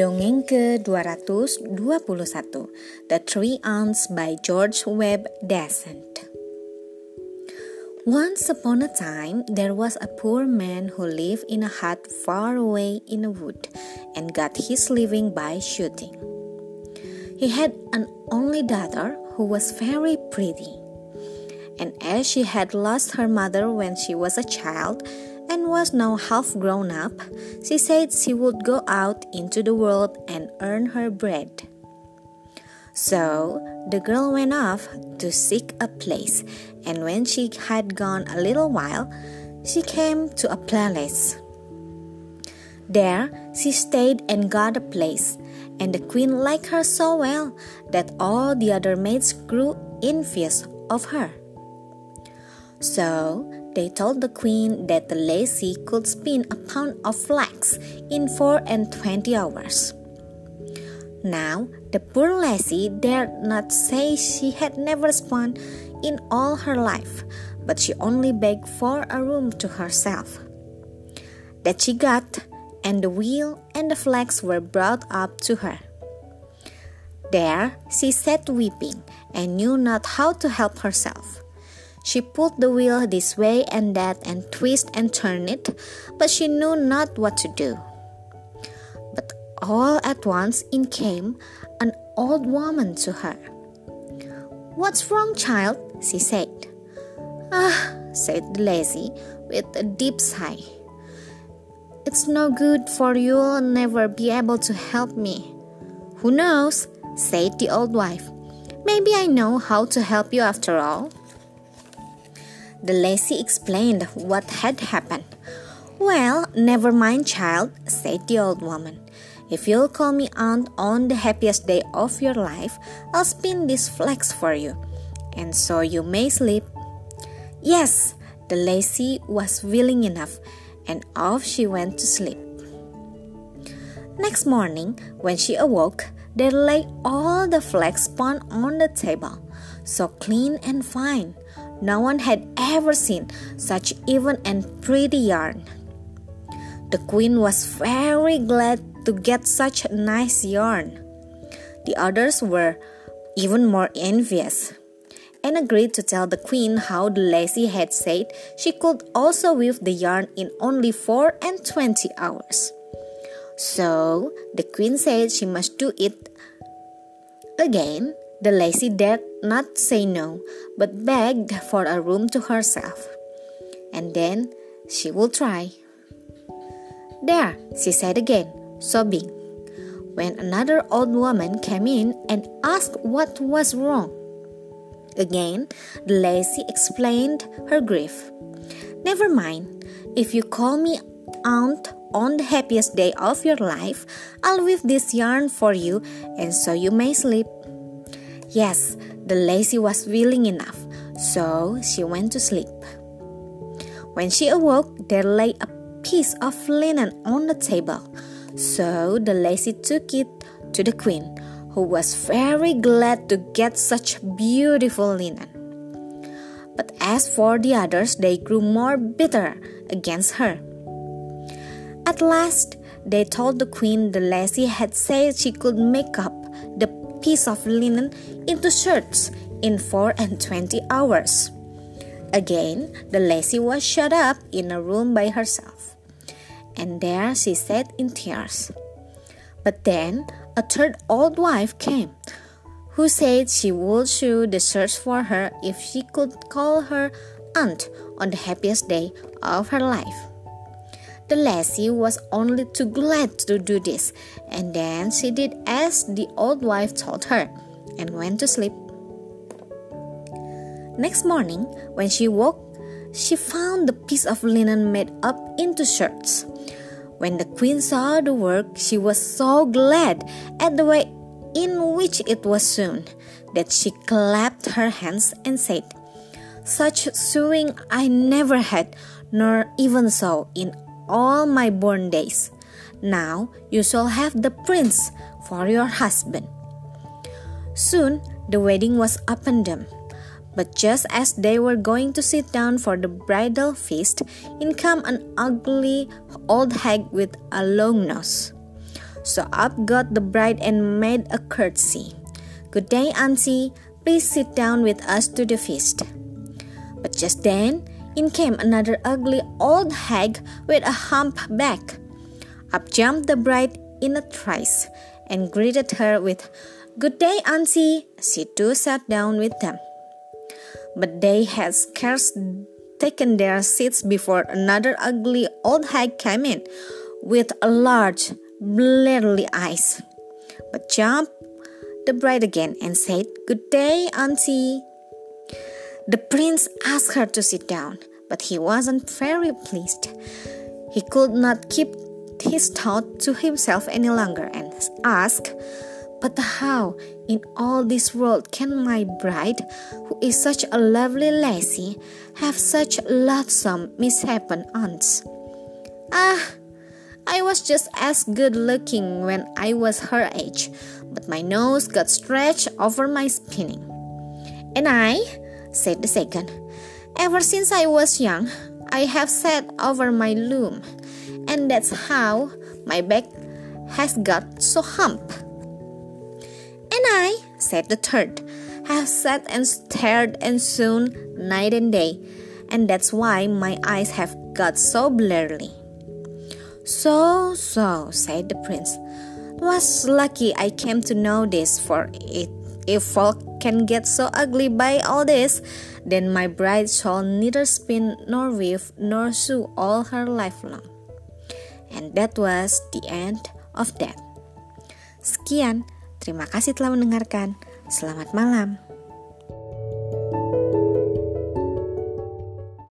Dongeng ke-221 The Three Aunts by George Webb Dasent Once upon a time, there was a poor man who lived in a hut far away in a wood and got his living by shooting. He had an only daughter who was very pretty. And as she had lost her mother when she was a child, and was now half grown up, she said she would go out into the world and earn her bread. So the girl went off to seek a place, and when she had gone a little while, she came to a palace. There she stayed and got a place, and the queen liked her so well that all the other maids grew envious of her. So they told the queen that the lassie could spin a pound of flax in four and twenty hours. Now, the poor lassie dared not say she had never spun in all her life, but she only begged for a room to herself. That she got, and the wheel and the flax were brought up to her. There she sat weeping and knew not how to help herself. She pulled the wheel this way and that and twist and turn it, but she knew not what to do. But all at once in came an old woman to her. What's wrong, child? she said. Ah, said the lassie with a deep sigh. It's no good for you'll never be able to help me. Who knows? said the old wife. Maybe I know how to help you after all. The lassie explained what had happened. Well, never mind, child, said the old woman. If you'll call me aunt on the happiest day of your life, I'll spin this flax for you, and so you may sleep. Yes, the lassie was willing enough, and off she went to sleep. Next morning, when she awoke, there lay all the flax spun on the table, so clean and fine. No one had ever seen such even and pretty yarn. The queen was very glad to get such nice yarn. The others were even more envious and agreed to tell the queen how the lassie had said she could also weave the yarn in only four and twenty hours. So the queen said she must do it again the lassie dared not say no, but begged for a room to herself. And then she would try. There, she said again, sobbing, when another old woman came in and asked what was wrong. Again, the lassie explained her grief. Never mind, if you call me aunt on the happiest day of your life, I'll weave this yarn for you, and so you may sleep. Yes, the lassie was willing enough, so she went to sleep. When she awoke, there lay a piece of linen on the table. So the lassie took it to the queen, who was very glad to get such beautiful linen. But as for the others, they grew more bitter against her. At last, they told the queen the lassie had said she could make up piece of linen into shirts in four and twenty hours. Again, the lassie was shut up in a room by herself, and there she sat in tears. But then a third old wife came, who said she would show the shirts for her if she could call her aunt on the happiest day of her life. The lassie was only too glad to do this, and then she did as the old wife told her and went to sleep. Next morning, when she woke, she found the piece of linen made up into shirts. When the queen saw the work, she was so glad at the way in which it was sewn that she clapped her hands and said, Such sewing I never had, nor even saw in all my born days. Now you shall have the prince for your husband. Soon the wedding was upon them. But just as they were going to sit down for the bridal feast, in came an ugly old hag with a long nose. So up got the bride and made a curtsy. Good day, auntie. Please sit down with us to the feast. But just then, in came another ugly old hag with a hump back. Up jumped the bride in a trice and greeted her with, Good day, auntie. She too sat down with them. But they had scarce taken their seats before another ugly old hag came in with a large, bleary eyes. But jumped the bride again and said, Good day, auntie. The prince asked her to sit down, but he wasn't very pleased. He could not keep his thought to himself any longer and asked, But how in all this world can my bride, who is such a lovely lassie, have such loathsome mishapen aunts? Ah, I was just as good looking when I was her age, but my nose got stretched over my spinning. And I, said the second. Ever since I was young, I have sat over my loom, and that's how my back has got so hump. And I, said the third, have sat and stared and sewn night and day, and that's why my eyes have got so blurry. So, so, said the prince. Was lucky I came to know this, for it if folk can get so ugly by all this, then my bride shall neither spin nor weave nor sew all her life long. And that was the end of that. Sekian, terima kasih telah mendengarkan. Selamat malam.